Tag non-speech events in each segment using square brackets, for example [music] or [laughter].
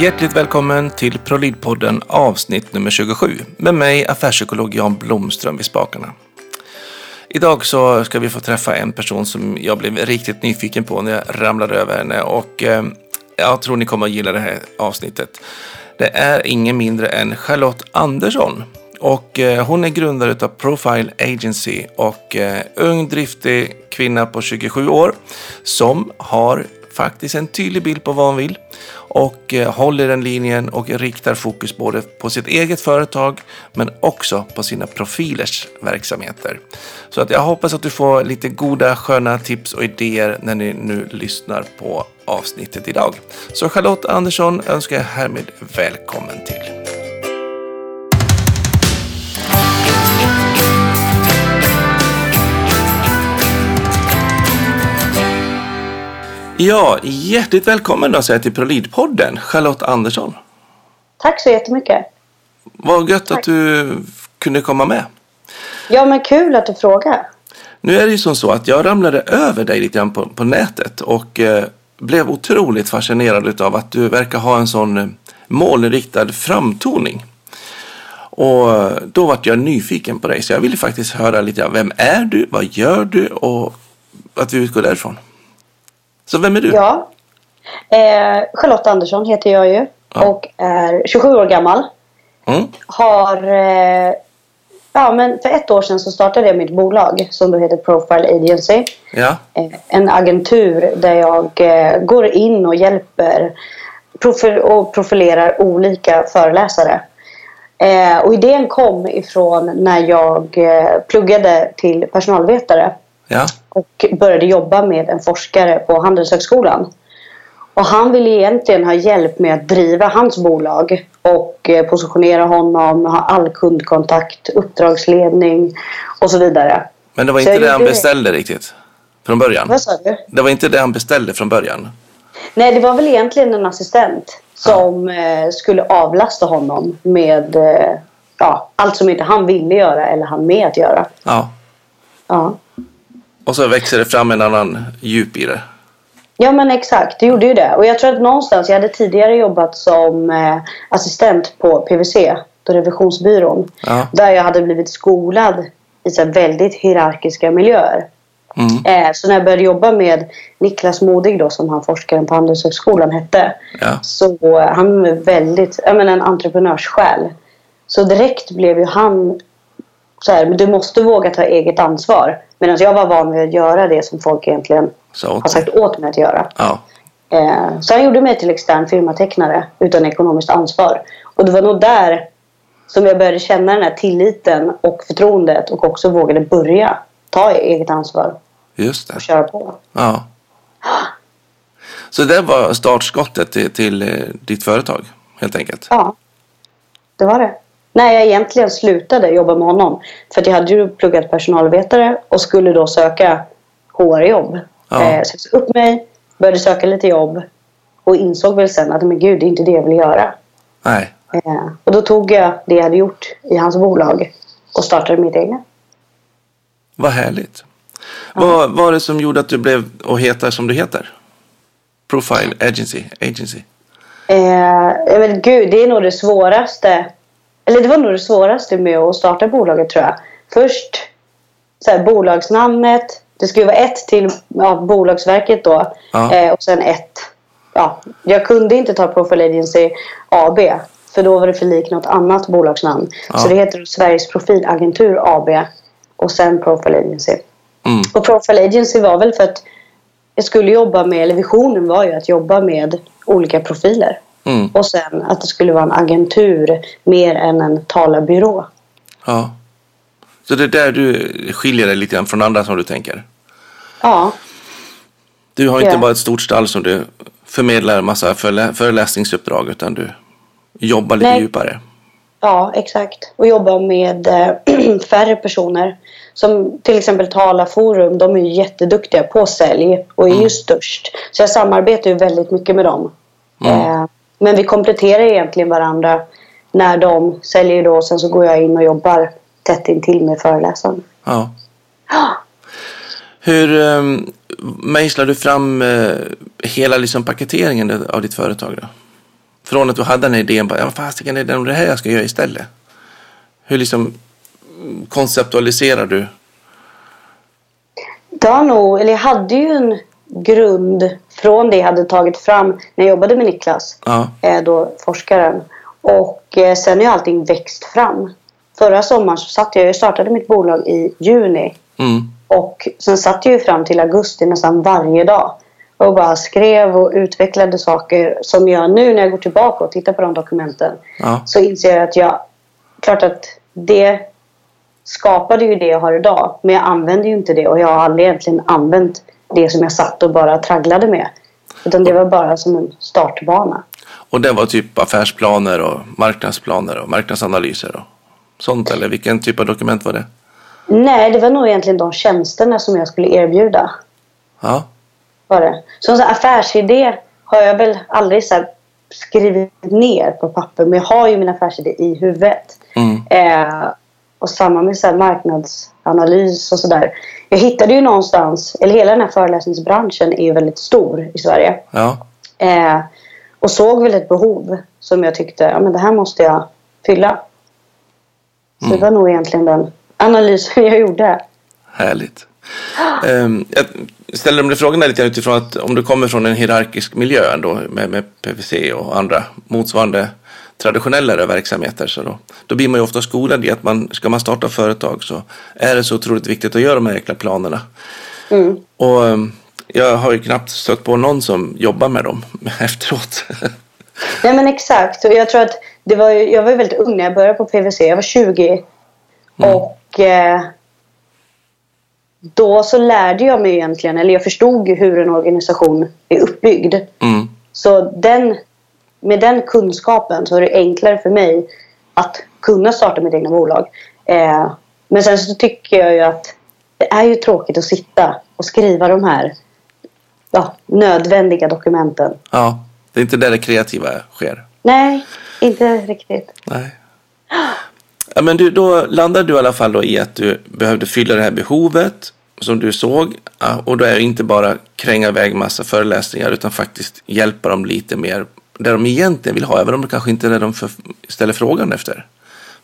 Hjärtligt välkommen till ProLid-podden avsnitt nummer 27 med mig affärspsykolog Jan Blomström vid spakarna. Idag så ska vi få träffa en person som jag blev riktigt nyfiken på när jag ramlade över henne och eh, jag tror ni kommer att gilla det här avsnittet. Det är ingen mindre än Charlotte Andersson och eh, hon är grundare av Profile Agency och eh, ung driftig kvinna på 27 år som har faktiskt en tydlig bild på vad hon vill och eh, håller den linjen och riktar fokus både på sitt eget företag men också på sina profilers verksamheter. Så att jag hoppas att du får lite goda sköna tips och idéer när ni nu lyssnar på avsnittet idag. Så Charlotte Andersson önskar jag härmed välkommen till. Ja, hjärtligt välkommen då säger jag till ProLid-podden, Charlotte Andersson. Tack så jättemycket. Vad gött att du kunde komma med. Ja, men kul att du frågar. Nu är det ju som så att jag ramlade över dig lite grann på, på nätet och eh, blev otroligt fascinerad av att du verkar ha en sån eh, målinriktad framtoning. Och då vart jag nyfiken på dig så jag ville faktiskt höra lite grann, vem är du, vad gör du och att vi utgår därifrån. Så vem är du? Ja. Eh, Charlotte Andersson heter jag ju. Ja. Och är 27 år gammal. Mm. Har... Eh, ja, men för ett år sedan så startade jag mitt bolag som då heter Profile Agency. Ja, Eh, en agentur där jag eh, går in och hjälper profil och profilerar olika föreläsare. Eh, och idén kom ifrån när jag eh, pluggade till personalvetare ja, och började jobba med en forskare på Handelshögskolan. Och han ville egentligen ha hjälp med att driva hans bolag och eh, positionera honom, ha all kundkontakt, uppdragsledning och så vidare. men det var inte det han beställde riktigt från början. Vad sa du? Det var inte det han beställde från början. Nej, det var väl egentligen en assistent som eh, skulle avlasta honom med eh, ja, allt som inte han ville göra eller han med att göra. Ja, Ja. Och så växer det fram en annan djup i det. Ja men exakt, det gjorde ju det. Och jag tror att någonstans, jag hade tidigare jobbat som eh, assistent på PWC, då revisionsbyrån. Ja. Där jag hade blivit skolad i så väldigt hierarkiska miljöer. Mm. Eh, så när jag började jobba med Niklas Modig då, som han forskaren på Handelshögskolan hette. Ja. Så eh, han är väldigt, jag menar en entreprenörssjäl. Så direkt blev ju han så här, men du måste våga ta eget ansvar. Medan jag var van vid att göra det som folk egentligen har sagt åt mig att göra. Ja, Eh, så han gjorde mig till extern firmatecknare utan ekonomiskt ansvar. Och det var nog där som jag började känna den här tilliten och förtroendet och också vågade börja ta eget ansvar just det. och köra på. Ja. Så det var startskottet till, till eh, ditt företag, helt enkelt? Ja, det var det. När jag egentligen slutade jobba med honom. För att jag hade ju pluggat personalvetare och skulle då söka HR-jobb. Ja. Eh, så jag upp mig, började söka lite jobb och insåg väl sen att men gud, det är inte det jag vill göra. Nej. Eh, och då tog jag det jag hade gjort i hans bolag och startade mitt egna. Vad härligt. Vad var det som gjorde att du blev och heter som du heter? Profile Agency. Agency. Eh, vet, gud, det är nog det svåraste. Eller det var nog det svåraste med att starta bolaget tror jag. Först så här, bolagsnamnet. Det skulle vara ett till ja, Bolagsverket då. Ja. Eh, och sen ett. Ja, jag kunde inte ta Profile Agency AB. För då var det för lik något annat bolagsnamn. Ja. Så det heter Sveriges Profilagentur AB. Och sen Profile Agency. Mm. Och Profile Agency var väl för att jag skulle jobba med, eller visionen var ju att jobba med olika profiler. Mm. Och sen att det skulle vara en agentur mer än en talarbyrå. Ja. Så det är där du skiljer dig lite grann från andra som du tänker? Ja, Du har inte bara ett stort stall som du förmedlar en massa förelä- föreläsningsuppdrag utan du jobbar lite Nej. djupare. ja exakt. Och jobba med eh, [clears throat] färre personer. Som till exempel Talarforum, de är ju jätteduktiga på sälj och är ju störst. Så jag samarbetar ju väldigt mycket med dem. Eh, men vi kompletterar egentligen varandra när de säljer då. Sen så går jag in och jobbar tätt intill med föreläsaren. Ja. Hur um, mejslar du fram eh, hela liksom paketeringen av ditt företag då? Från att du hade den här idén, bara, ja fasiken är det det här jag ska göra istället. Hur liksom konceptualiserar du? Det har nog, eller jag hade ju en grund från det jag hade tagit fram när jag jobbade med Niklas, Ja, eh, då forskaren. Och eh, sen har allting växt fram. Förra sommaren så satt jag, jag startade mitt bolag i juni mm, och sen satt jag ju fram till augusti nästan varje dag och bara skrev och utvecklade saker som jag nu när jag går tillbaka och tittar på de dokumenten ja, så inser jag att jag, klart att det skapade ju det jag har idag men jag använder ju inte det och jag har aldrig egentligen använt det som jag satt och bara tragglade med. Utan det var bara som en startbana. och det var typ affärsplaner och marknadsplaner och marknadsanalyser och sånt eller vilken typ av dokument var det? Nej, det var nog egentligen de tjänsterna som jag skulle erbjuda. Ja, Var det. Så här affärsidé har jag väl aldrig så skrivit ner på papper. Men jag har ju min affärsidé i huvudet. mm, Eh, och samma med så marknadsanalys och sådär. Jag hittade ju någonstans, eller hela den här föreläsningsbranschen är ju väldigt stor i Sverige. ja, Eh, och såg väl ett behov som jag tyckte, ja men det här måste jag fylla. Så det var nog egentligen den analysen jag gjorde. härligt. Ehm, jag ställer de frågorna lite grann utifrån att om du kommer från en hierarkisk miljö ändå med, med PVC och andra motsvarande traditionellare verksamheter så då, då blir man ju ofta skolad i att man, ska man starta företag så är det så otroligt viktigt att göra de här jäkla planerna. Mm. Och ehm, jag har ju knappt stött på någon som jobbar med dem [laughs] efteråt. Nej men exakt. Och jag tror att det var jag var väldigt ung när jag började på PVC. Jag var 20. Och eh, då så lärde jag mig egentligen, eller jag förstod hur en organisation är uppbyggd. Mm, Så den, med den kunskapen så är det enklare för mig att kunna starta mitt egna bolag. Eh, men sen så tycker jag ju att det är ju tråkigt att sitta och skriva de här ja, nödvändiga dokumenten. ja, det är inte där det kreativa sker. Nej, inte riktigt. Nej. Ja, men du, då landade du i alla fall i att du behövde fylla det här behovet som du såg. Och då är det inte bara kränga iväg massa föreläsningar utan faktiskt hjälpa dem lite mer det de egentligen vill ha, även om det kanske inte är det de för, ställer frågan efter.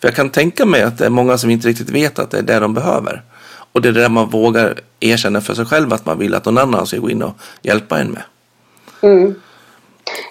För jag kan tänka mig att det är många som inte riktigt vet att det är det de behöver. Och det är det man vågar erkänna för sig själv att man vill att någon annan ska gå in och hjälpa en med. Mm.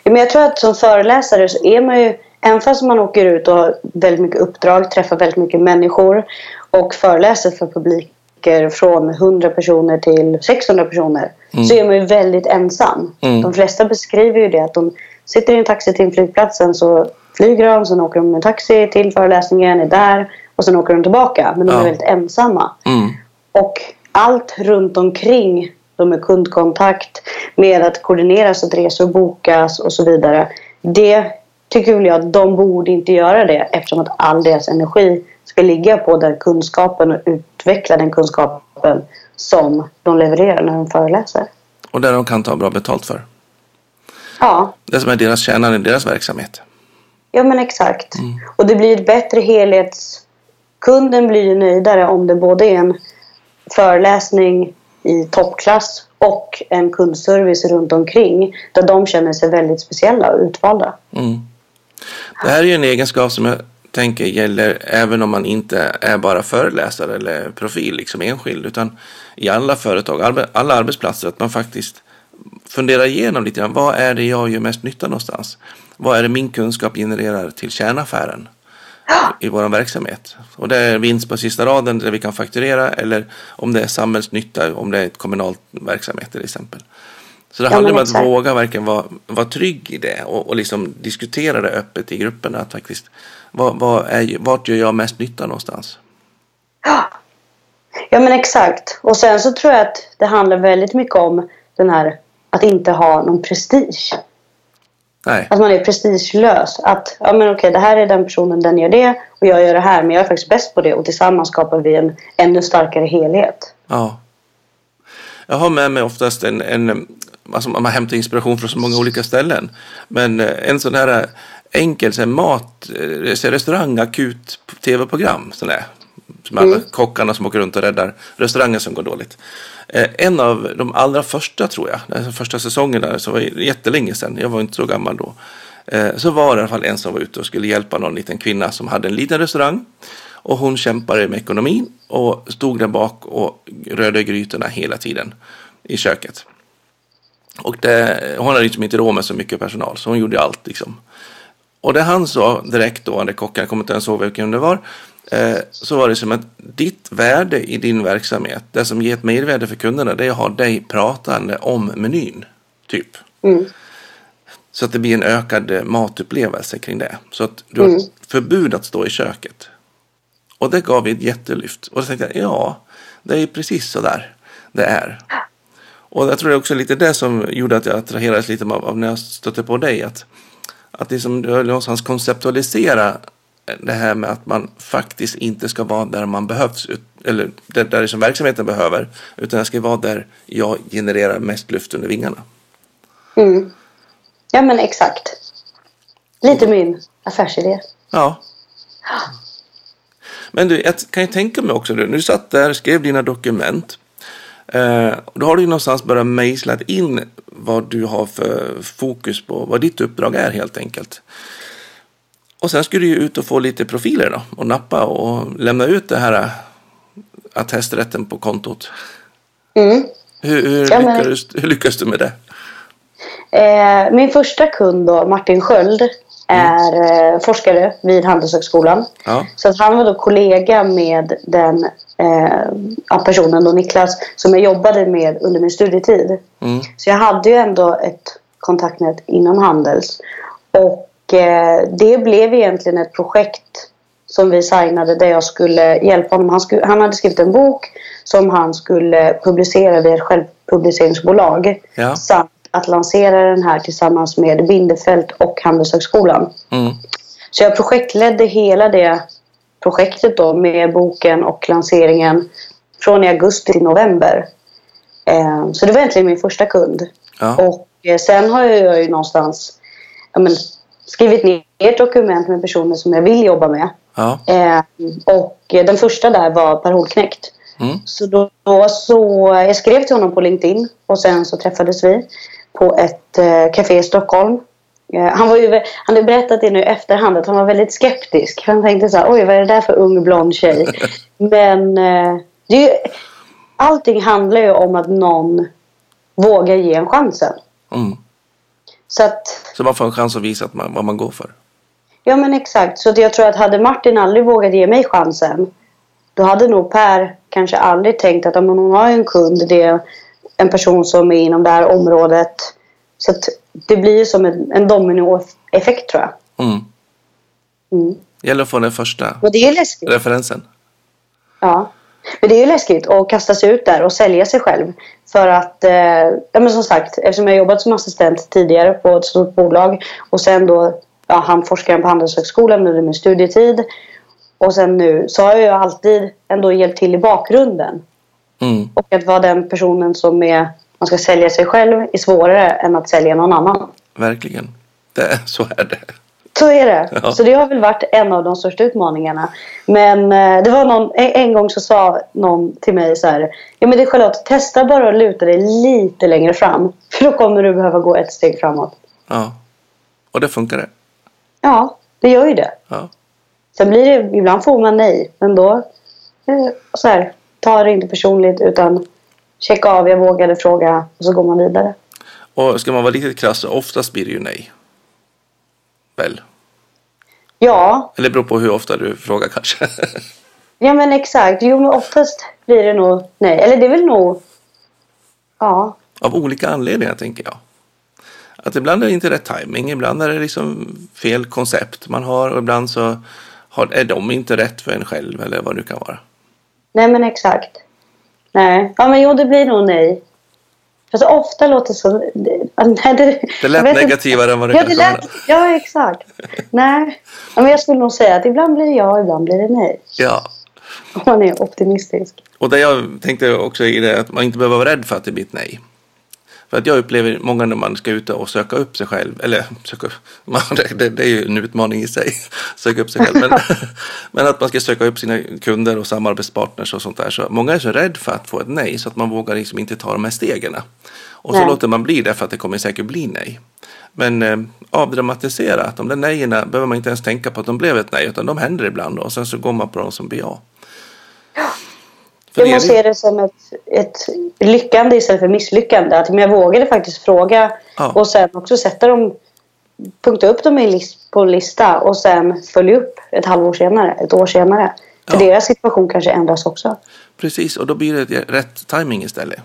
Men jag tror att som föreläsare så är man ju, även fast man åker ut och har väldigt mycket uppdrag, träffar väldigt mycket människor och föreläser för publik publiker från 100 personer till 600 personer så är man ju väldigt ensam. Mm. De flesta beskriver ju det att de sitter i en taxi till flygplatsen så flyger de, sen åker de med taxi till föreläsningen, är där och sen åker de tillbaka. Men de Ja. är väldigt ensamma. Mm. Och allt runt omkring de med kundkontakt, med att koordinera så att resor bokas och så vidare. Det tycker väl jag att de borde inte göra det eftersom att all deras energi ska ligga på den kunskapen och utveckla den kunskapen som de levererar när de föreläser. Och där de kan ta bra betalt för. Ja, Det som är deras kärnan i deras verksamhet. ja men exakt. Och det blir ett bättre helhets... Kunden blir ju nöjdare om det både är en föreläsning i toppklass och en kundservice runt omkring där de känner sig väldigt speciella och utvalda. Mm. Det här är ju en egenskap som jag tänker gäller även om man inte är bara föreläsare eller profil, liksom enskild, utan i alla företag, alla arbetsplatser, att man faktiskt funderar igenom lite grann. Vad är det jag gör mest nytta någonstans? Vad är det min kunskap genererar till kärnaffären i vår verksamhet? Och det är vinst på sista raden där vi kan fakturera eller om det är samhällsnytta, om det är ett kommunalt verksamhet till exempel. Så det Ja, handlar om att våga verkligen vara, vara trygg i det och, och liksom diskutera det öppet i grupperna. Att faktiskt, vad, vad är, vart gör jag mest nytta någonstans? Ja men exakt. Och sen så tror jag att det handlar väldigt mycket om den här att inte ha någon prestige. Nej, Att man är prestigelös. Att ja men okej det här är den personen, den gör det och jag gör det här men jag är faktiskt bäst på det och tillsammans skapar vi en ännu starkare helhet. ja. Jag har med mig oftast en, en alltså man hämtar inspiration från så många olika ställen. Men eh, en sån här enkel så här mat, eh, restaurangakut tv-program. Sån där, som alla kockarna som åker runt och räddar restauranger som går dåligt. Eh, En av de allra första tror jag, den första säsongen där, så var det jättelänge sedan, jag var inte så gammal då. Eh, så var det i alla fall en som var ute och skulle hjälpa någon liten kvinna som hade en liten restaurang. Och hon kämpade med ekonomin och stod där bak och rörde grytorna hela tiden i köket. Och det, hon hade liksom inte råd med så mycket personal så hon gjorde allt liksom. Och det han sa direkt då, när kocken, jag kommer inte ens ihåg vilken det var, eh, så var det som att ditt värde i din verksamhet, det som ger ett mervärde för kunderna, det är att ha dig pratande om menyn. Typ. Mm. Så att det blir en ökad eh, matupplevelse kring det. Så att du har Mm. förbud att stå i köket. Och det gav vi ett jättelyft. Och då tänkte jag, ja, det är precis så där det är. Och jag tror det är också lite det som gjorde att jag attraherades lite av, när jag stötte på dig. Att, att det som du har någonstans konceptualisera det här med att man faktiskt inte ska vara där man behövs. Eller där, där som verksamheten behöver. Utan jag ska vara där jag genererar mest luft under vingarna. Mm. Ja men exakt. Lite min affärsidé. Ja. Men du, jag kan ju tänka mig också, du, du satt där skrev dina dokument. Eh, då har du ju någonstans börjat mejsla in vad du har för fokus på, vad ditt uppdrag är helt enkelt. Och sen skulle du ju ut och få lite profiler då och nappa och lämna ut det här eh, attesträtten på kontot. Mm. Hur, hur, Ja, lyckades, hur lyckades du med det? Eh, min första kund då, Martin Sköld, är eh, forskare vid Handelshögskolan. Ja, Så att han var då kollega med den eh, personen då, Niklas, som jag jobbade med under min studietid. mm, Så jag hade ju ändå ett kontaktnät inom Handels. Och eh, det blev egentligen ett projekt som vi signade där jag skulle hjälpa honom. Han, skulle, han hade skrivit en bok som han skulle publicera via ett självpubliceringsbolag. Ja. Samt att lansera den här tillsammans med Bindefält och Handelshögskolan. mm, Så jag projektledde hela det projektet då med boken och lanseringen från i augusti till november. Eh, Så det var egentligen min första kund. ja, Och eh, sen har jag ju någonstans ja, men, skrivit ner ett dokument med personer som jag vill jobba med. ja, Eh, och den första där var Per Holknekt. mm, Så då, då så, jag skrev till honom på LinkedIn och sen så träffades vi på ett eh, café i Stockholm. Eh, han, var ju, han har berättat det nu i efterhand att han var väldigt skeptisk. Han tänkte så här, oj vad är det där för ung blond tjej? [laughs] Men eh, det är ju, allting handlar ju om att någon vågar ge en chansen. mm. Så att, Så man får en chans att visa att man, vad man går för. ja men exakt. Så jag tror att hade Martin aldrig vågat ge mig chansen då hade nog Per kanske aldrig tänkt att om hon har en kund, det en person som är inom det här området. Så det blir som en, en dominoeffekt tror jag. Mm. Mm. gäller att få den första Och det är läskigt. referensen. Ja. Men det är ju läskigt att kasta sig ut där och sälja sig själv. För att, eh, ja men som sagt, eftersom jag jobbat som assistent tidigare på ett stort bolag och sen då, ja, han forskaren på Handelshögskolan under min studietid. Och sen nu så har jag ju alltid ändå hjälpt till i bakgrunden. Mm. Och att vara den personen som är, man ska sälja sig själv är svårare än att sälja någon annan. Verkligen. Det, så är det. Så är det. Ja. Så det har väl varit en av de största utmaningarna. Men eh, det var någon, en, gång så sa någon till mig så här. Ja men det är Charlotte, testa bara att luta dig lite längre fram. [laughs] För då kommer du behöva gå ett steg framåt. Ja. Och det funkar det. Ja, det gör ju det. Ja. Sen blir det, ibland får man nej. Men då, eh, så här, ta det inte personligt utan checka av, jag vågade fråga och så går man vidare. Och ska man vara riktigt krass så oftast blir det ju nej. Väl? Ja, Eller beror på hur ofta du frågar kanske. [laughs] ja men exakt. Jo men oftast blir det nog nej. Eller det är väl nog, ja. Av olika anledningar tänker jag. Att ibland är det inte rätt timing, ibland är det liksom fel koncept man har och ibland så har, är de inte rätt för en själv eller vad det nu kan vara. Nej men exakt. Nej. Ja men jo det blir nog nej. Alltså ofta låter det så... Det, [laughs] nej, det, Det lät negativare än vad det ja, kanske det lät, Ja exakt. nej. Ja, men jag skulle nog säga att ibland blir det ja ibland blir det nej. Ja. Om man är optimistisk. Och det jag tänkte också i det att man inte behöver vara rädd för att det blir ett nej. För att jag upplever många när man ska ut och söka upp sig själv, eller söka, upp- [laughs] man, det, det är ju en utmaning i sig, [laughs] söka upp sig själv. Men, [laughs] men att man ska söka upp sina kunder och samarbetspartners och sånt där. Så många är så rädd för att få ett nej så att man vågar liksom inte ta de här stegen. Och så Nej. låter man bli det för att det kommer säkert bli nej. Men eh, avdramatisera, att de där nejerna behöver man inte ens tänka på att de blev ett nej, utan de händer ibland och sen så går man på de som blir ja. För Jag det måste det- som ett, ett lyckande istället för misslyckande. Att jag vågade faktiskt fråga Ja. och sen också sätta dem, punkta upp dem i list, på en lista och sen följa upp ett halvår senare, ett år senare. För Ja. deras situation kanske ändras också. Precis, och då blir det rätt timing istället.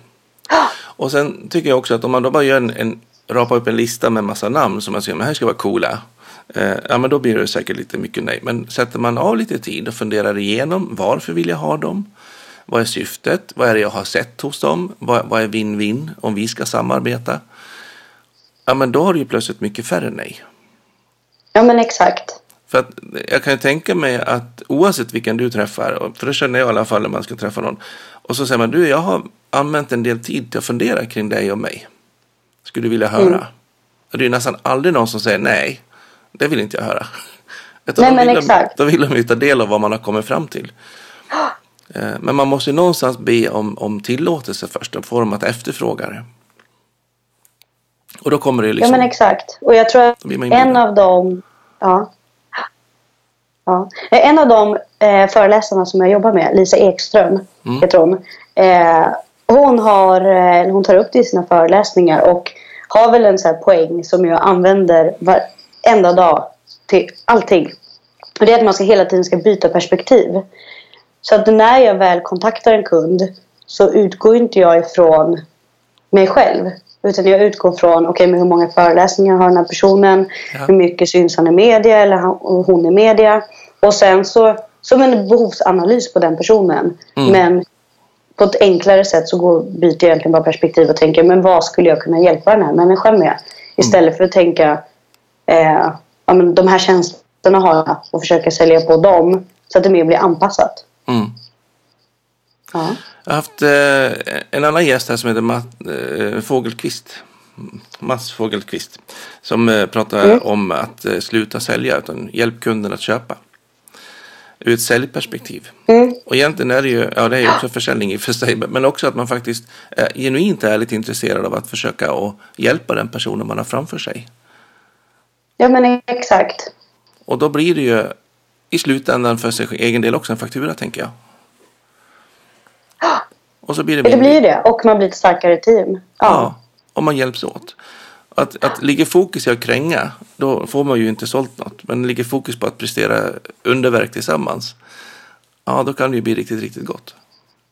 Och sen tycker jag också att om man då bara gör en, en rapar upp en lista med massa namn som man säger, men här ska vara coola. Eh, ja, men då blir det säkert lite mycket nej. Men sätter man av lite tid och funderar igenom varför vill jag ha dem? Vad är syftet? Vad är det jag har sett hos dem? Vad, vad är win-win om vi ska samarbeta? Ja, men då har du ju plötsligt mycket färre nej. Ja men exakt. För att jag kan ju tänka mig att oavsett vilken du träffar, för det känner jag i alla fall när man ska träffa någon. Och så säger man, du jag har använt en del tid till att fundera kring dig och mig. Skulle du vilja höra? Mm. Och det är nästan aldrig någon som säger nej. Det vill inte jag höra. [laughs] Utan Nej, men vill exakt. De, då vill de ju ta del av vad man har kommit fram till. [gasps] Eh, Men man måste ju någonstans be om, om tillåtelse först och få dem att efterfråga det. Och då kommer det ju Ja liksom... men exakt. Och jag tror att en av dem... Ja. ja. En av de eh, föreläsarna som jag jobbar med, Lisa Ekström Mm. heter hon. Eh, hon, har, eh, hon tar upp det i sina föreläsningar och har väl en sån här poäng som jag använder varenda dag till allting. Och det är att man ska hela tiden ska byta perspektiv. Så att när jag väl kontaktar en kund så utgår inte jag ifrån mig själv. Utan jag utgår från okay, men hur många föreläsningar har den här personen. Ja. Hur mycket syns han i media eller hon i media. Och sen så som en behovsanalys på den personen. Mm. Men på ett enklare sätt så går, byter jag egentligen bara perspektiv och tänker men vad skulle jag kunna hjälpa den här människan med? Istället för att tänka eh, ja, men de här tjänsterna har jag och försöka sälja på dem så att det mer blir anpassat. Mm. Ja. Jag har haft eh, en annan gäst här som heter Matt eh, Fågelqvist. Mats Fågelqvist. Som eh, pratar Mm. om att eh, sluta sälja utan hjälp kunden att köpa. Ur ett säljperspektiv. Mm. Och egentligen är det ju, ja det är ju också försäljning i och för sig, men också att man faktiskt är genuint ärligt intresserad av att försöka att hjälpa den personen man har framför sig. ja men exakt. Och då blir det ju i slutändan för sig egen del också en faktura tänker jag. [gasps] Och så blir det Ja, det blir det. Och man blir ett starkare team. Ja. Ja, om man hjälps åt. Att, att ligger fokus i att kränga, då får man ju inte sålt något. Men ligger fokus på att prestera underverk tillsammans, ja då kan det ju bli riktigt, riktigt gott.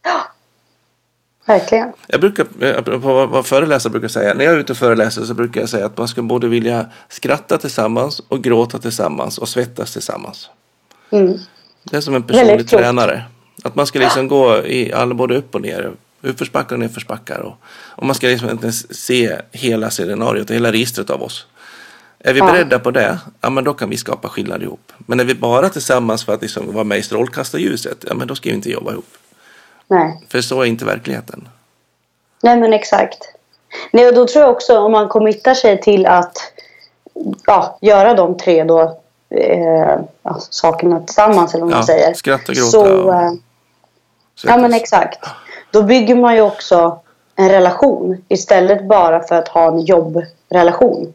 [gasps] Verkligen. Jag brukar, eh, vad- vad föreläsare brukar säga, när jag är ute och föreläser så brukar jag säga att man ska både vilja skratta tillsammans och gråta tillsammans och svettas tillsammans. Mm. Det är som en personlig tränare. Att man ska liksom gå i alla både upp och ner. Uppförsbackar och nedförsbackar. Och, och man ska liksom inte se hela scenariot och hela registret av oss. Är vi Ja. beredda på det, ja men då kan vi skapa skillnad ihop. Men är vi bara tillsammans för att liksom vara med i strålkastarljuset, ja men då ska vi inte jobba ihop. Nej. För så är inte verkligheten. Nej, men exakt. Nej, och då tror jag också om man committar sig till att ja, göra de tre då, eh, ja, sakerna tillsammans eller vad man Ja, säger. skratta, gråta Så, och eh, ja, men exakt. Då bygger man ju också en relation istället bara för att ha en jobbrelation.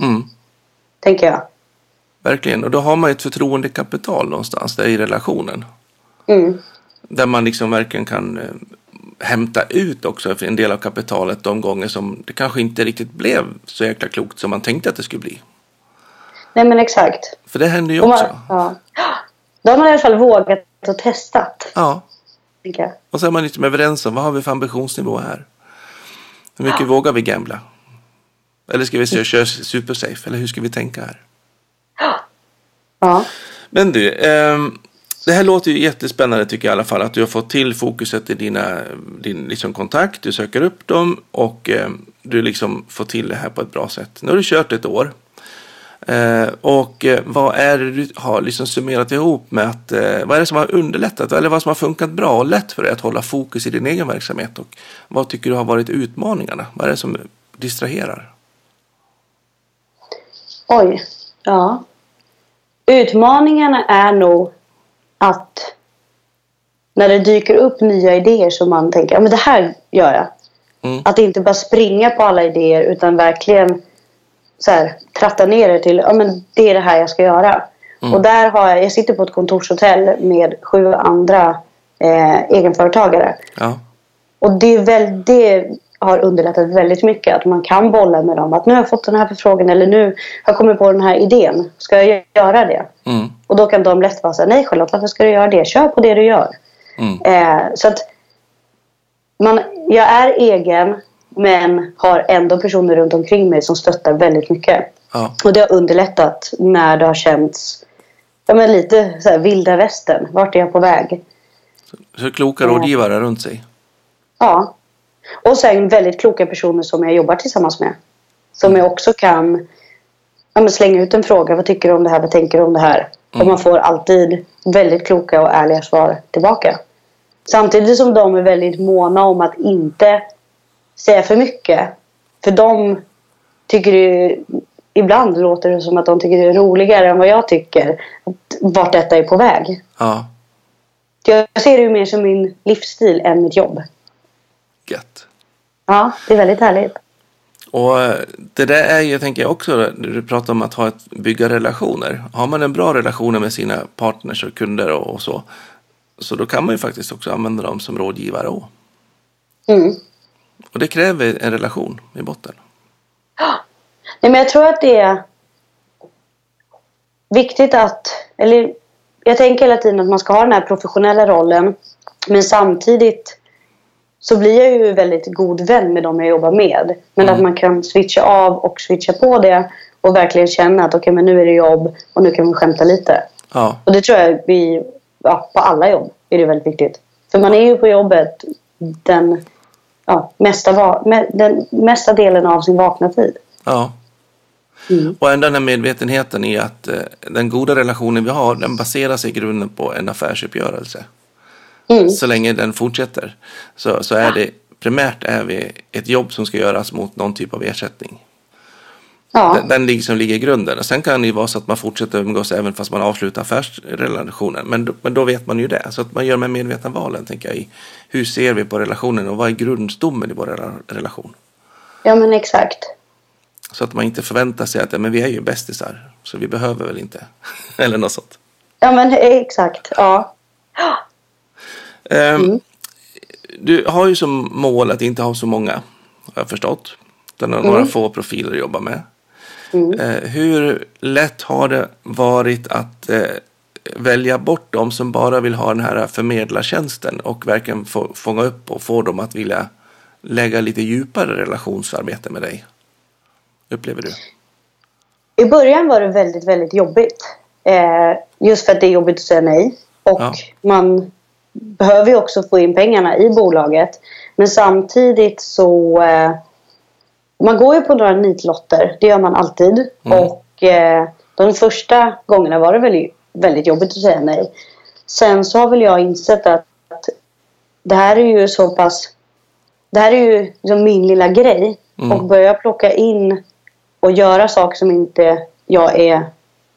Mm. Tänker jag. Verkligen, och då har man ett förtroendekapital någonstans där i relationen. Mm. Där man liksom verkligen kan eh, hämta ut också en del av kapitalet de gånger som det kanske inte riktigt blev så jäkla klokt som man tänkte att det skulle bli. Nej, men exakt. För det händer ju också. man, ja. Då har man i alla fall vågat och testat. Ja, och så är man liksom överens om vad har vi för ambitionsnivå här. Hur mycket vågar vi gambla? Eller ska vi köra, köra supersafe? Eller hur ska vi tänka här? Ja. Men du, ehm, det här låter ju jättespännande tycker jag i alla fall. Att du har fått till fokuset i dina, din liksom kontakt. Du söker upp dem och ehm, du liksom får till det här på ett bra sätt. Nu har du kört ett år. Eh, och eh, vad är det du har liksom summerat ihop med att, eh, vad är det som har underlättat eller vad som har funkat bra och lätt för dig att hålla fokus i din egen verksamhet och vad tycker du har varit utmaningarna? Vad är det som distraherar? Oj. Ja. Utmaningarna är nog att när det dyker upp nya idéer som man tänker, ja men det här gör jag. Mm. Att inte bara springa på alla idéer utan verkligen så här, tratta ner det till ja, men det är det här jag ska göra. Mm. Och där har jag, jag sitter på ett kontorshotell med sju andra eh, egenföretagare. Ja. Och det, är väl, det har underlättat väldigt mycket att man kan bolla med dem. Att nu har jag fått den här förfrågan eller nu har jag kommit på den här idén. Ska jag göra det? Mm. Och då kan de lätt vara så här, nej Charlotte, varför ska du göra det? Kör på det du gör. Mm. Eh, så att man, jag är egen men har ändå personer runt omkring mig som stöttar väldigt mycket. Ja. Och det har underlättat när det har känts ja, men lite så här, vilda västern. Vart är jag på väg? Så kloka Ja. rådgivare runt sig. Ja. Och sen väldigt kloka personer som jag jobbar tillsammans med. Som jag också kan ja, slänga ut en fråga. Vad tycker du om det här? Vad tänker du om det här? Och man får alltid väldigt kloka och ärliga svar tillbaka. Samtidigt som de är väldigt måna om att inte säga för mycket. För de tycker det, ibland låter det som att de tycker det är roligare än vad jag tycker. Vart detta är på väg. Ja. Jag ser det ju mer som min livsstil än mitt jobb. Gött. Ja, det är väldigt härligt. Och eh, det där är ju, tänker jag också, du pratar om att ha ett, bygga relationer. Har man en bra relation med sina partners och kunder och, och så, så då kan man ju faktiskt också använda dem som rådgivare. Mm. Och det kräver en relation i botten. Nej, men jag tror att det är viktigt att... Eller jag tänker hela tiden att man ska ha den här professionella rollen. Men samtidigt så blir jag ju väldigt god vän med dem jag jobbar med. Men Mm. att man kan switcha av och switcha på det. Och verkligen känna att okej, men nu är det jobb och nu kan vi skämta lite. Ja, Och det tror jag vi, ja, på alla jobb är det väldigt viktigt. För man är ju på jobbet den, ja, mesta, den mesta delen av sin vakna tid. ja. Mm. Och den här medvetenheten i att eh, den goda relationen vi har, den baserar sig i grunden på en affärsuppgörelse. Mm. Så länge den fortsätter så, så är det primärt är vi ett jobb som ska göras mot någon typ av ersättning. Ja. Den, den liksom ligger i grunden. Och sen kan det ju vara så att man fortsätter umgås även fast man avslutar affärsrelationen. Men, då- men då vet man ju det. Så att man gör de medvetna valen, tänker jag. I hur ser vi på relationen och vad är grundstommen i vår rela- relation? ja, men exakt. Så att man inte förväntar sig att ja, men vi är ju bästisar, så vi behöver väl inte. [laughs] Eller något sånt. Ja, men exakt. Ja. [gasps] Ehm, Du har ju som mål att inte ha så många, har jag förstått. Utan ha några få profiler att jobba med. Eh, hur lätt har det varit att eh, välja bort de som bara vill ha den här förmedlartjänsten och verkligen få, fånga upp och få dem att vilja lägga lite djupare relationsarbete med dig? Upplever du? I början var det väldigt, väldigt jobbigt. Eh, just för att det är jobbigt att säga nej. Och Ja. man behöver ju också få in pengarna i bolaget. Men samtidigt så... Eh, man går ju på några nitlotter. Det gör man alltid. Mm. Och eh, de första gångerna var det väldigt, väldigt jobbigt att säga nej. Sen så har väl jag insett att, att det här är ju så pass... Det här är ju liksom min lilla grej. Mm. Och börjar jag plocka in och göra saker som inte jag är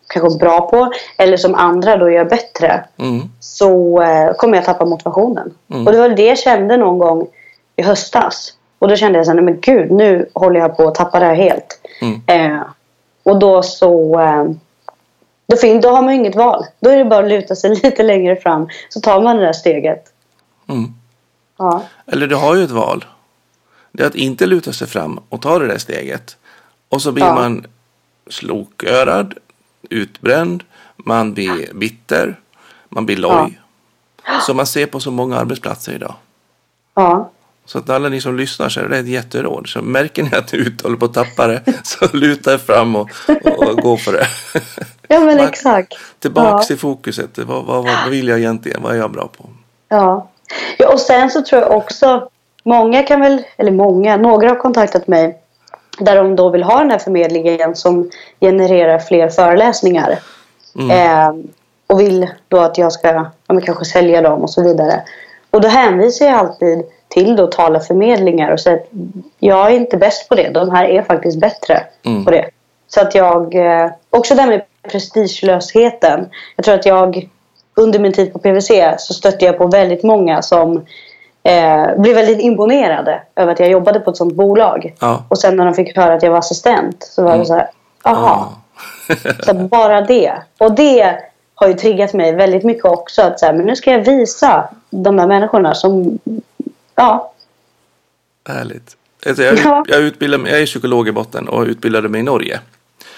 kanske bra på eller som andra då gör bättre Mm. så eh, kommer jag tappa motivationen. Mm. Och det var det jag kände någon gång i höstas. Och då kände jag så här, nej men gud, nu håller jag på att tappa det här helt. Mm. Eh, och då så... Eh, då, fin- då har man ju inget val. Då är det bara att luta sig [laughs] lite längre fram så tar man det där steget. Mm. Ja, Eller du har ju ett val. Det är att inte luta sig fram och ta det där steget. Och så blir Ja. man slokörad, utbränd, man blir bitter, man blir loj. Som man ser på så många arbetsplatser idag. ja. Så att alla ni som lyssnar så är det ett jätteråd. Så märker ni att ni ute håller på att tappa det så luta er fram och, och gå för det. ja men Man- exakt. Tillbaks Ja. i fokuset. Vad, vad, vad vill jag egentligen? Vad är jag bra på? Ja. ja. Och sen så tror jag också, många kan väl, eller många, några har kontaktat mig där de då vill ha den här förmedlingen som genererar fler föreläsningar. Eh, och vill då att jag ska ja, men kanske sälja dem och så vidare. Och då hänvisar jag alltid till då talarförmedlingar och säger att jag är inte bäst på det. De här är faktiskt bättre Mm. på det. Så att jag, eh, också det här med prestigelösheten. Jag tror att jag under min tid på PVC så stötte jag på väldigt många som eh, blev väldigt imponerade över att jag jobbade på ett sånt bolag. Ja. Och sen när de fick höra att jag var assistent så var det så här, aha. Ja. [laughs] Så bara det. Och det har ju triggat mig väldigt mycket också. Att så här, men nu ska jag visa de här människorna som... Ja, Härligt. Alltså jag, Ja. jag, utbildade, jag är psykolog i botten och utbildade mig i Norge.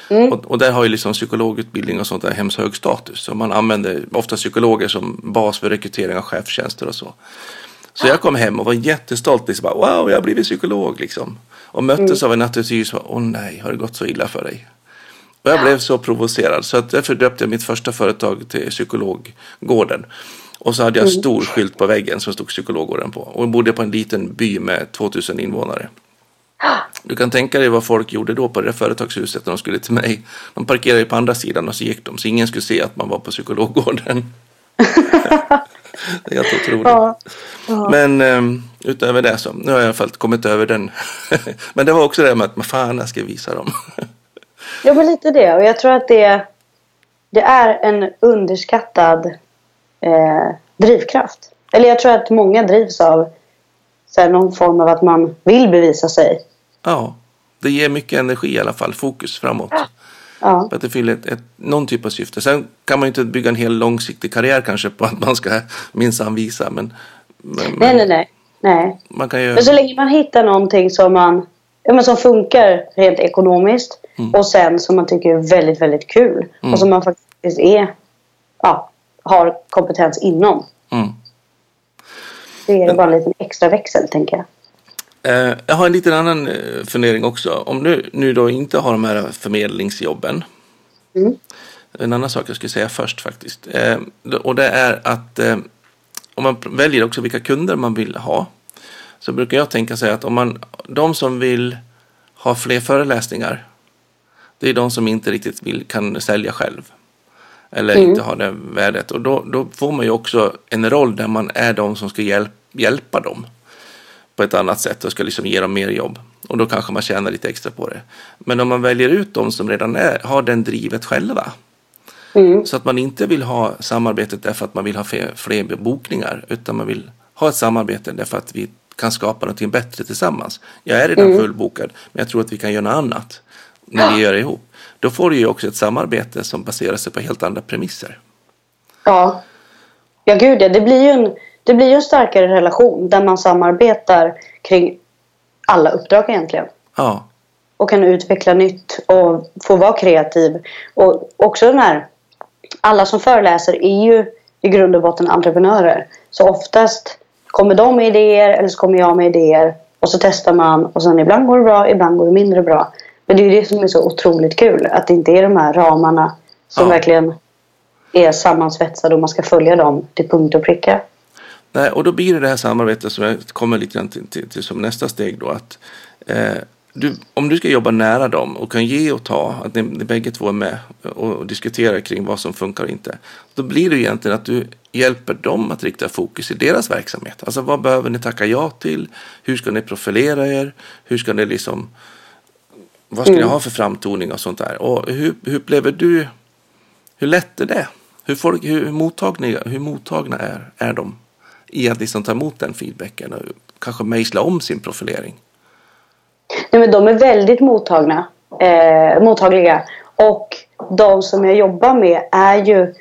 Mm. Och, och där har ju liksom psykologutbildning och sånt där hemskt hög status. Så man använder ofta psykologer som bas för rekrytering av chefstjänster och så. Så jag kom hem och var jättestolt. Liksom, wow, jag har blivit psykolog liksom. Och möttes av en attityd som var, åh nej, har det gått så illa för dig? Och jag blev så provocerad så att därför döpte jag mitt första företag till Psykologgården. Och så hade jag en stor skylt på väggen som stod Psykologgården på. Och bodde på en liten by med 2000 invånare. [gasps] Du kan tänka dig vad folk gjorde då på det där företagshuset när de skulle till mig. De parkerade på andra sidan och så gick de så ingen skulle se att man var på Psykologgården. [laughs] det är helt otroligt. ja. Men um, utöver det så, nu har jag i alla fall kommit över den. [laughs] Men det var också det med att, fan, jag ska visa dem. ja men lite det. Och jag tror att det, det är en underskattad eh, drivkraft. Eller jag tror att många drivs av så här, någon form av att man vill bevisa sig. ja, det ger mycket energi i alla fall, fokus framåt. Ja, För att det fyller ett, ett, någon typ av syfte. Sen kan man ju inte bygga en hel långsiktig karriär kanske på att man ska minsann visa. Men, men, nej, nej, nej. nej. man kan ju... Men så länge man hittar någonting som man ja, men som funkar rent ekonomiskt och sen som man tycker är väldigt, väldigt kul och som man faktiskt är, ja, har kompetens inom. Mm. Det är bara en liten extra växel, tänker jag. Eh, jag har en liten annan eh, fundering också. Om du nu då inte har de här förmedlingsjobben. Mm. En annan sak jag skulle säga först faktiskt. Eh, och det är att eh, om man väljer också vilka kunder man vill ha. Så brukar jag tänka sig att om man, de som vill ha fler föreläsningar. Det är de som inte riktigt vill, kan sälja själv. Eller inte har det värdet. Och då, då får man ju också en roll där man är de som ska hjälp, hjälpa dem på ett annat sätt och ska liksom ge dem mer jobb. Och då kanske man tjänar lite extra på det. Men om man väljer ut de som redan är, har den drivet själva. Mm. Så att man inte vill ha samarbetet därför att man vill ha fler, bokningar. Utan man vill ha ett samarbete därför att vi kan skapa någonting bättre tillsammans. Jag är redan fullbokad men jag tror att vi kan göra något annat när vi gör det ihop. Då får du ju också ett samarbete som baserar sig på helt andra premisser. Ja. Ja, gud ja. Det blir ju en, det blir en starkare relation där man samarbetar kring alla uppdrag egentligen. Ja, och kan utveckla nytt och få vara kreativ. Och också den här, alla som föreläser är ju i grund och botten entreprenörer. Så oftast kommer de med idéer eller så kommer jag med idéer och så testar man och sen ibland går det bra, ibland går det mindre bra. Men det är ju det som är så otroligt kul, att det inte är de här ramarna som Ja. verkligen är sammansvetsade och man ska följa dem till punkt och pricka. Nej, och då blir det det här samarbetet som jag kommer lite grann till, till, till som nästa steg då. Att, eh, du, om du ska jobba nära dem och kan ge och ta, att ni, ni bägge två är med och, och diskuterar kring vad som funkar och inte. Då blir det egentligen att du hjälper dem att rikta fokus i deras verksamhet. Alltså vad behöver ni tacka ja till? Hur ska ni profilera er? Hur ska ni liksom vad ska ni ha för framtoning och sånt där? Och hur, hur upplever du, hur lätt är det? Hur, folk, hur, mottagna, hur mottagna är, är de i att liksom ta emot den feedbacken och kanske mejsla om sin profilering? Nej, men de är väldigt mottagna, eh, mottagliga. Och de som jag jobbar med är ju...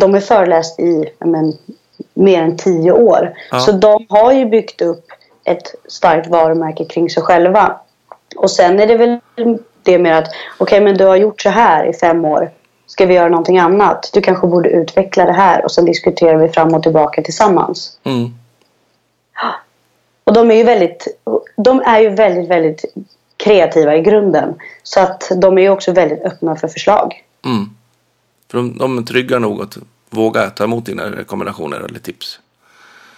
De är föreläst i men, mer än tio år. Ja. Så de har ju byggt upp ett starkt varumärke kring sig själva. Och sen är det väl det med att okej, men du har gjort så här i fem år. Ska vi göra någonting annat? Du kanske borde utveckla det här och sen diskuterar vi fram och tillbaka tillsammans. Mm. Och de är ju väldigt, de är ju väldigt, väldigt kreativa i grunden. Så att de är ju också väldigt öppna för förslag. Mm. För de, de är trygga nog att våga ta emot dina rekommendationer eller tips.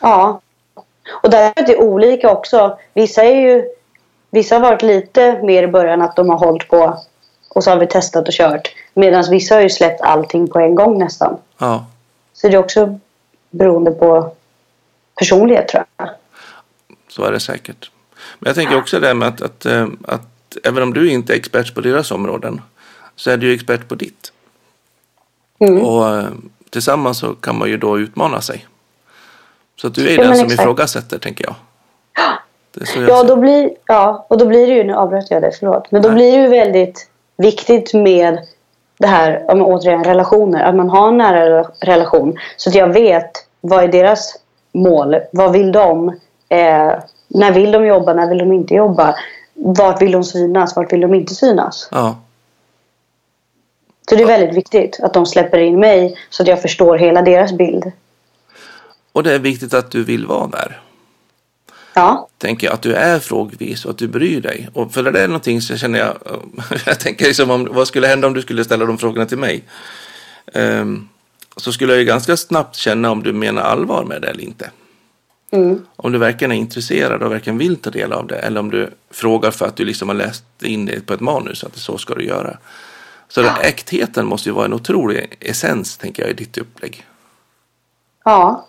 Ja. Och där är det olika också. Vissa är ju, vissa har varit lite mer i början att de har hållit på och så har vi testat och kört. Medan vissa har ju släppt allting på en gång nästan. Ja, Så det är också beroende på personlighet tror jag. så är det säkert. Men jag tänker också det här med att, att, eh, att även om du inte är expert på deras områden så är du ju expert på ditt. Mm. Och eh, tillsammans så kan man ju då utmana sig. Så att du är Ja, den som exakt. ifrågasätter, tänker jag. [gasps] Ja, då blir, ja, och då blir det ju, nu avbröt jag dig, förlåt. Men då Nej. blir det ju väldigt viktigt med det här, men återigen relationer. Att man har en nära rela- relation. Så att jag vet, vad är deras mål? Vad vill de? Eh, när vill de jobba? När vill de inte jobba? Vart vill de synas? Vart vill de inte synas? Ja, Så det är väldigt viktigt att de släpper in mig så att jag förstår hela deras bild. och det är viktigt att du vill vara där. Ja, tänker jag, att du är frågvis och att du bryr dig. Och för det är någonting så känner jag, [laughs] jag tänker liksom om, vad skulle hända om du skulle ställa de frågorna till mig? Ehm, så skulle jag ju ganska snabbt känna om du menar allvar med det eller inte. mm. Om du verkligen är intresserad och verkligen vill ta del av det. Eller om du frågar för att du liksom har läst in det på ett manus, att det så ska du göra. Så den äktheten måste ju vara en otrolig essens, tänker jag, i ditt upplägg. Ja.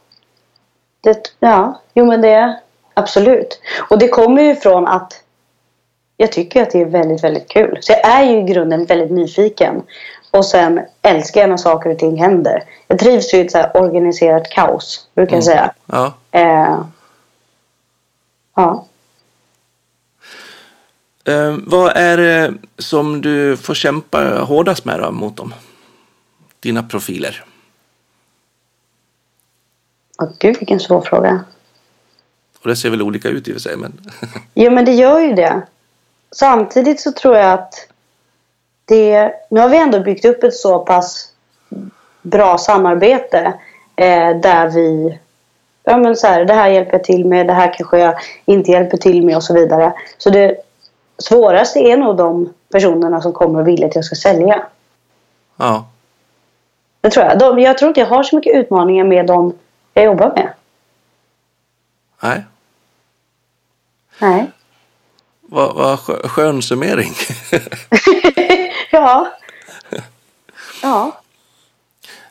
Det, ja, jo men det absolut. Och det kommer ju från att jag tycker att det är väldigt, väldigt kul. Så jag är ju i grunden väldigt nyfiken. Och sen älskar jag när saker och ting händer. Jag trivs ju i ett så organiserat kaos, brukar jag säga. Ja. Eh, ja. Ehm, vad är det som du får kämpa hårdast med då, mot dem? Dina profiler. Åh, gud vilken svår fråga. Och det ser väl olika ut i och för sig, men [laughs] Jo, men det gör ju det. Samtidigt så tror jag att det... Nu har vi ändå byggt upp ett så pass bra samarbete eh, där vi... Ja, men så här, det här hjälper jag till med, det här kanske jag inte hjälper till med och så vidare. Så det svåraste är nog de personerna som kommer och vill att jag ska sälja. ja. Det tror jag. De, jag tror inte jag har så mycket utmaningar med dem jag jobbar med. Nej. Nej. Vad, skö- skön summering. [laughs] ja. Ja.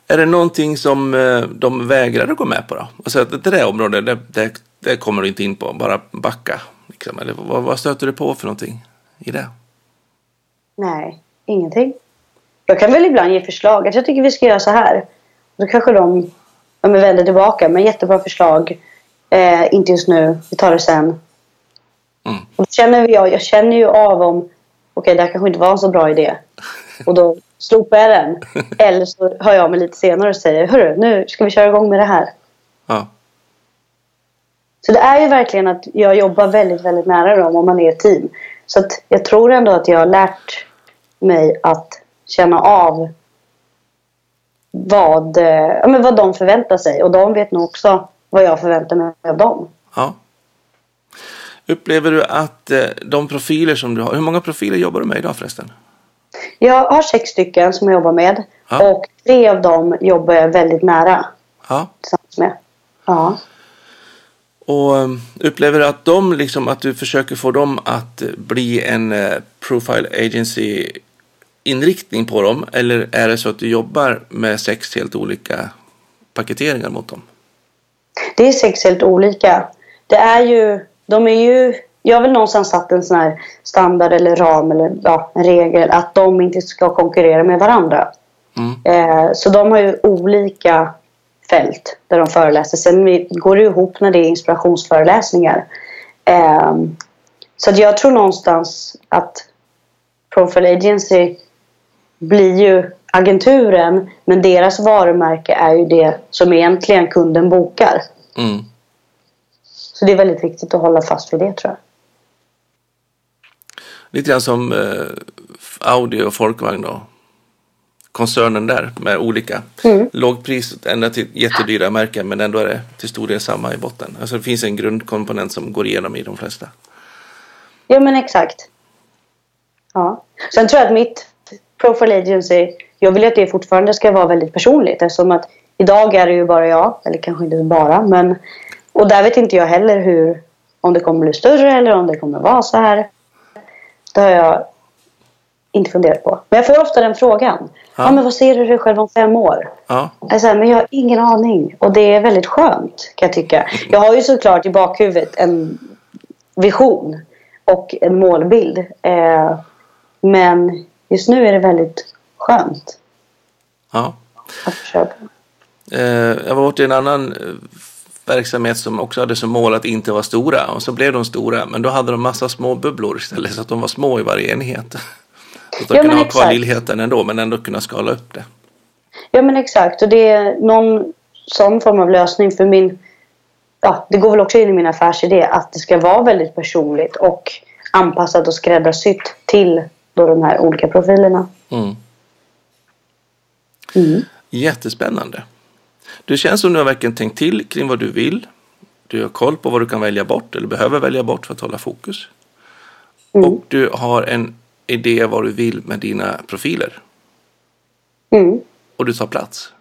är det någonting som eh, de vägrar att gå med på då? Att det där området, det, det, det kommer du inte in på, bara backa. Liksom. Eller vad, vad stöter du på för någonting i det? Nej, ingenting. Jag kan väl ibland ge förslag. Att jag tycker vi ska göra så här. Då kanske de men vänder tillbaka. Men jättebra förslag. Eh, inte just nu. Vi tar det sen. Mm. Och då känner jag, jag känner ju av om okej, det här kanske inte var en så bra idé. Och då slopar jag den. [laughs] Eller så hör jag mig lite senare och säger Hörru, nu ska vi köra igång med det här. Ja. Så det är ju verkligen att jag jobbar väldigt, väldigt nära dem om man är ett team. Så att jag tror ändå att jag har lärt mig att känna av vad, eh, ja, men vad de förväntar sig. Och de vet nog också vad jag förväntar mig av dem. ja. Upplever du att eh, de profiler som du har, hur många profiler jobbar du med idag förresten? Jag har sex stycken som jag jobbar med. Ja. Och tre av dem jobbar jag väldigt nära Ja. tillsammans med. Ja. Och eh, upplever du att de liksom, att du försöker få dem att eh, bli en profile agency inriktning på dem? Eller är det så att du jobbar med sex helt olika paketeringar mot dem? Det är sex helt olika. Det är ju, de är ju, jag har väl någonstans satt en sån här standard eller ram eller ja, en regel att de inte ska konkurrera med varandra. Mm. Eh, så de har ju olika fält där de föreläser. Sen går det ihop när det är inspirationsföreläsningar. Eh, så jag tror någonstans att Profile Agency blir ju agenturen men deras varumärke är ju det som egentligen kunden bokar. Mm. Så det är väldigt viktigt att hålla fast vid det tror jag. Lite grann som eh, Audi och Folkvagn då. Koncernen där med olika Mm. lågpris ända till jättedyra märken men ändå är det till stor del samma i botten. Alltså det finns en grundkomponent som går igenom i de flesta. Ja men exakt. Ja. Sen tror jag att mitt Profile Agency, jag vill att det fortfarande ska vara väldigt personligt eftersom att idag är det ju bara jag, eller kanske inte bara men och där vet inte jag heller hur om det kommer bli större eller om det kommer vara så här. Det har jag inte funderat på. Men jag får ofta den frågan. Ja, Ja. men vad ser du dig själv om fem år? Ja, Jag här, men jag har ingen aning. Och det är väldigt skönt kan jag tycka. Jag har ju såklart i bakhuvudet en vision och en målbild. Eh, men just nu är det väldigt skönt ja. att försöka. Eh, jag var i en annan eh, verksamhet som också hade som mål att inte vara stora. Och så blev de stora, men då hade de massa små bubblor istället så att de var små i varje enhet. Så att de Ja, kunde ha kvar exakt. lillheten ändå, men ändå kunna skala upp det. Ja men exakt och det är någon sån form av lösning för min Ja, det går väl också in i min affärsidé att det ska vara väldigt personligt och anpassat och skräddarsytt till då de här olika profilerna. Mm. Mm. Jättespännande. Det känns som du har verkligen tänkt till kring vad du vill. Du har koll på vad du kan välja bort eller behöver välja bort för att hålla fokus. Mm. Och du har en idé vad du vill med dina profiler. Mm. Och du tar plats.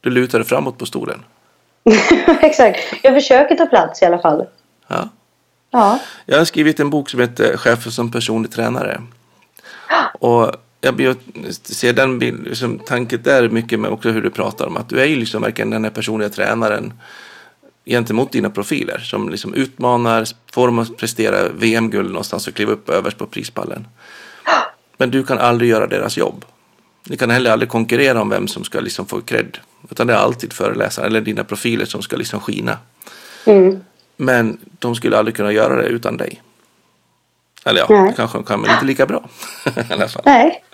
Du lutar dig framåt på stolen. [laughs] exakt. Jag försöker ta plats i alla fall. Ja. Ja. Jag har skrivit en bok som heter Chefen som personlig tränare. [gasps] Och jag ser den bild, liksom, tanken där mycket med också hur du pratar om att du är ju liksom verkligen den här personliga tränaren gentemot dina profiler som liksom utmanar, får dem att prestera VM-guld någonstans och kliva upp överst på prispallen. Men du kan aldrig göra deras jobb. Ni kan heller aldrig konkurrera om vem som ska liksom få cred. Utan det är alltid föreläsaren eller dina profiler som ska liksom skina. Mm. Men de skulle aldrig kunna göra det utan dig. Eller ja, Nej. kanske de kan, men inte lika bra. [laughs] I alla fall. Nej.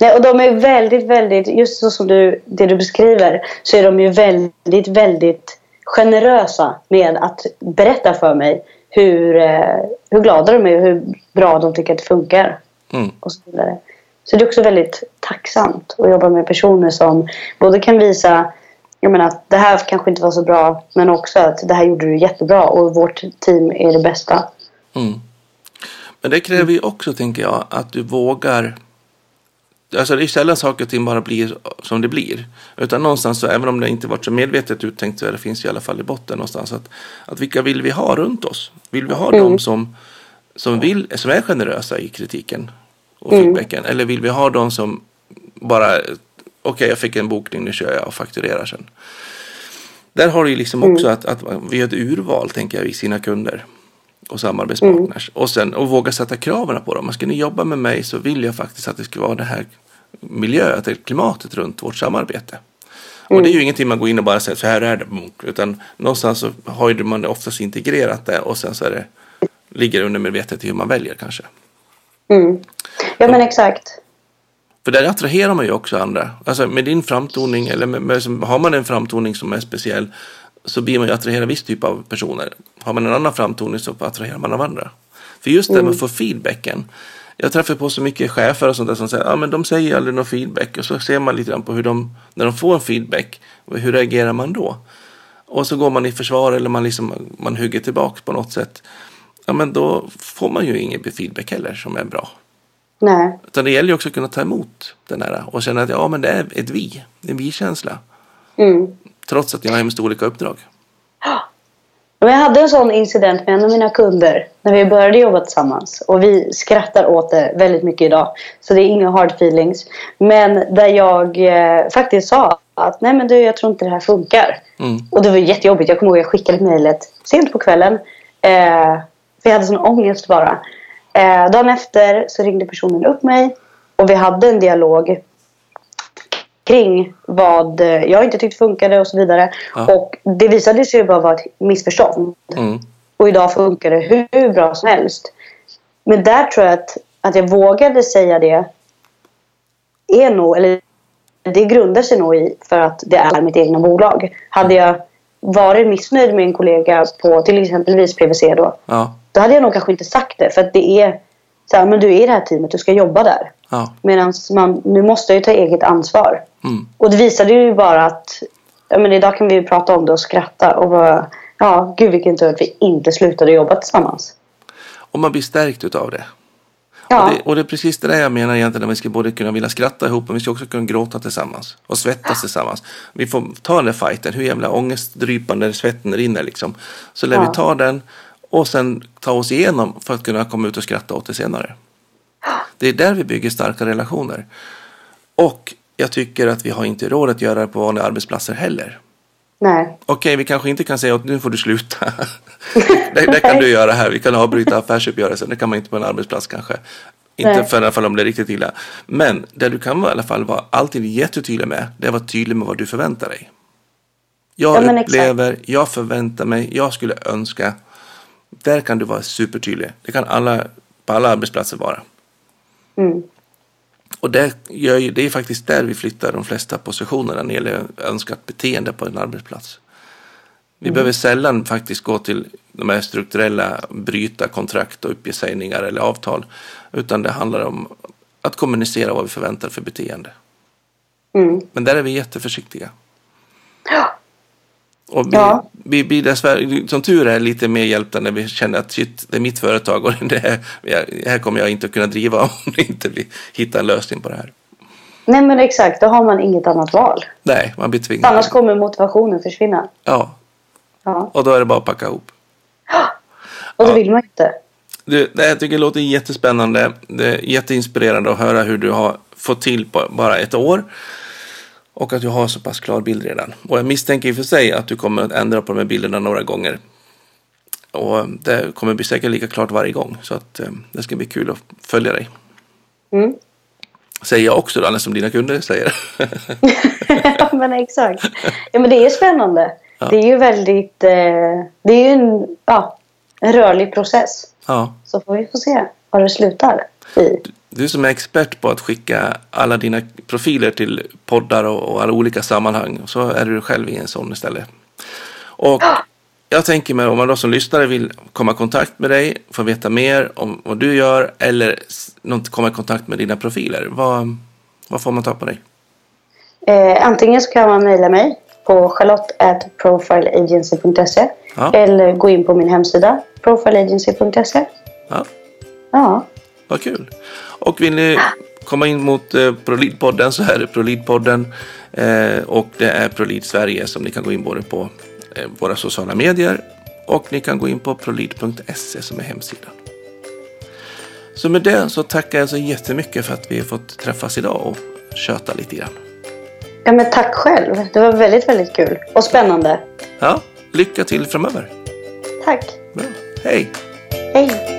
Nej, och de är väldigt, väldigt, just så som du, det du beskriver, så är de ju väldigt, väldigt generösa med att berätta för mig hur, eh, hur glada de är och hur bra de tycker att det funkar. Mm. Och så, vidare. så det är också väldigt tacksamt att jobba med personer som både kan visa jag menar, att det här kanske inte var så bra men också att det här gjorde du jättebra och vårt team är det bästa. Mm. Men det kräver ju också, tänker jag, att du vågar Alltså det är sällan saker och ting bara blir som det blir. Utan någonstans, så, även om det inte varit så medvetet uttänkt, så är det finns i alla fall i botten någonstans. Att, att vilka vill vi ha runt oss? Vill vi ha Mm. dem som, som, vill, som är generösa i kritiken och Mm. feedbacken? Eller vill vi ha dem som bara, okej jag fick en bokning, nu kör jag och fakturerar sen. Där har du ju liksom också att, att vi har ett urval, tänker jag, i sina kunder och samarbetspartners. Och sen och våga sätta kraven på dem. Men ska ni jobba med mig så vill jag faktiskt att det ska vara det här miljö, det klimatet runt vårt samarbete. Och det är ju ingenting man går in och bara säger så här är det. Utan någonstans så har ju man oftast integrerat det och sen så är det, ligger det undermedvetet i hur man väljer kanske. Mm. Ja men exakt. För där attraherar man ju också andra. Alltså med din framtoning, eller med, med, har man en framtoning som är speciell så blir man ju attraherad av viss typ av personer. Har man en annan framtoning så attraherar man av andra. För just det med att få feedbacken. Jag träffar på så mycket chefer och sånt där som säger, ja men de säger aldrig någon feedback. Och så ser man lite grann på hur de, när de får en feedback, hur reagerar man då? Och så går man i försvar eller man, liksom, man hugger tillbaka på något sätt. Ja men då får man ju ingen feedback heller som är bra. Nej. Utan det gäller ju också att kunna ta emot den här och känna att ja, men det är ett vi, en vi-känsla. Mm. Trots att jag har hemskt olika uppdrag. [gasps] Jag hade en sån incident med en av mina kunder när vi började jobba tillsammans. Och vi skrattar åt det väldigt mycket idag. Så det är inga hard feelings. Men där jag eh, faktiskt sa att nej men du, jag tror inte det här funkar. Mm. Och det var jättejobbigt. Jag kommer ihåg att jag skickade mejlet sent på kvällen. Eh, jag hade sån ångest bara. Eh, dagen efter så ringde personen upp mig. Och vi hade en dialog kring vad eh, jag inte tyckte funkade och så vidare. Ja. Och det visade sig ju bara vara ett missförstånd. Mm. Och idag funkar det hur bra som helst. Men där tror jag att, att jag vågade säga det är nog, eller det grundar sig nog i för att det är mitt egna bolag. Hade jag varit missnöjd med en kollega på till exempelvis PVC då, Ja, då hade jag nog kanske inte sagt det. För att det är så här, men du är i det här teamet, du ska jobba där. Ja. Medan man, nu måste jag ju ta eget ansvar. Mm. Och det visade ju bara att, ja men idag kan vi ju prata om det och skratta och bara, ja gud vilken tur att vi inte slutade jobba tillsammans. Och man blir stärkt utav det. Ja, Och, det. och det är precis det där jag menar egentligen. När vi ska både kunna vilja skratta ihop men vi ska också kunna gråta tillsammans. Och svettas tillsammans. Vi får ta den där fighten. Hur jävla ångestdrypande svetten rinner liksom. Så lär Ja. vi ta den och sen ta oss igenom för att kunna komma ut och skratta åt det senare. Det är där vi bygger starka relationer. Och jag tycker att vi har inte råd att göra det på vanliga arbetsplatser heller. nej. Okej, vi kanske inte kan säga att nu får du sluta. [laughs] det, det kan du göra här. Vi kan avbryta affärsuppgörelsen. Det kan man inte på en arbetsplats kanske. Inte Nej. för i alla fall om det är riktigt illa. Men det du kan vara, i alla fall vara alltid jättetydlig med, det är att vara tydlig med vad du förväntar dig. Jag Ja, men exakt. upplever, jag förväntar mig, jag skulle önska. Där kan du vara supertydlig. Det kan alla på alla arbetsplatser vara. Mm. Och det, gör ju, det är faktiskt där vi flyttar de flesta positionerna när det gäller önskat beteende på en arbetsplats. Vi behöver sällan faktiskt gå till de här strukturella bryta kontrakt och uppsägningar eller avtal. Utan det handlar om att kommunicera vad vi förväntar för beteende. Mm. Men där är vi jätteförsiktiga. Ja. Och vi, Ja. vi blir dessvärre, som tur är, lite mer hjälpta när vi känner att shit, det är mitt företag och det här, här kommer jag inte att kunna driva [laughs] om inte vi hittar en lösning på det här. Nej men exakt, då har man inget annat val. Nej, man blir tvingad. Annars kommer motivationen försvinna. Ja, Ja. och då är det bara att packa ihop. Och det Ja. vill man inte. Du, det här tycker jag låter jättespännande. Det är jätteinspirerande att höra hur du har fått till på bara ett år. Och att du har så pass klar bild redan. Och jag misstänker i och för sig att du kommer att ändra på de här bilderna några gånger. Och det kommer bli säkert lika klart varje gång. Så att eh, det ska bli kul att följa dig. Mm. Säger jag också då, som dina kunder säger. [laughs] ja men exakt. Ja men det är spännande. Ja. Det är ju väldigt... Eh, det är ju en, ja, en rörlig process. ja. Så får vi få se vad det slutar i. Du som är expert på att skicka alla dina profiler till poddar och, och alla olika sammanhang så är du själv i en sån istället. Och jag tänker mig om man då som lyssnare vill komma i kontakt med dig, få veta mer om vad du gör eller komma i kontakt med dina profiler. Vad, vad får man ta på dig? Eh, antingen så kan man mejla mig på charlotte.profileagency.se Ja. eller gå in på min hemsida profileagency.se. Ja, Ja, vad kul. Och vill ni komma in mot eh, ProLead-podden så är det ProLead-podden eh, och det är ProLead Sverige som ni kan gå in både på eh, våra sociala medier och ni kan gå in på prolead.se som är hemsidan. Så med det så tackar jag så jättemycket för att vi har fått träffas idag och köta lite grann. ja men tack själv. Det var väldigt, väldigt kul och spännande. Ja, lycka till framöver. Tack. Bra. Hej!